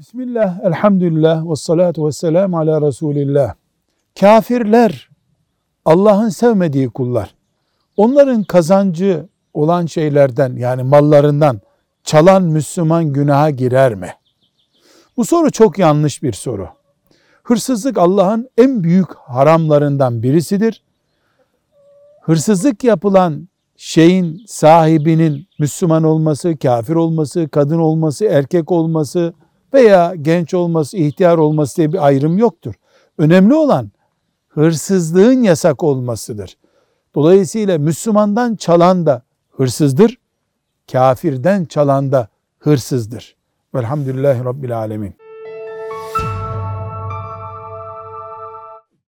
Bismillah, elhamdülillah, ve salatu ve selamu ala Resulillah. Kafirler, Allah'ın sevmediği kullar. Onların kazancı olan şeylerden yani mallarından çalan Müslüman günaha girer mi? Bu soru çok yanlış bir soru. Hırsızlık Allah'ın en büyük haramlarından birisidir. Hırsızlık yapılan şeyin sahibinin Müslüman olması, kafir olması, kadın olması, erkek olması veya genç olması, ihtiyar olması diye bir ayrım yoktur. Önemli olan hırsızlığın yasak olmasıdır. Dolayısıyla Müslümandan çalan da hırsızdır, kafirden çalan da hırsızdır. Velhamdülillahi Rabbil Alemin.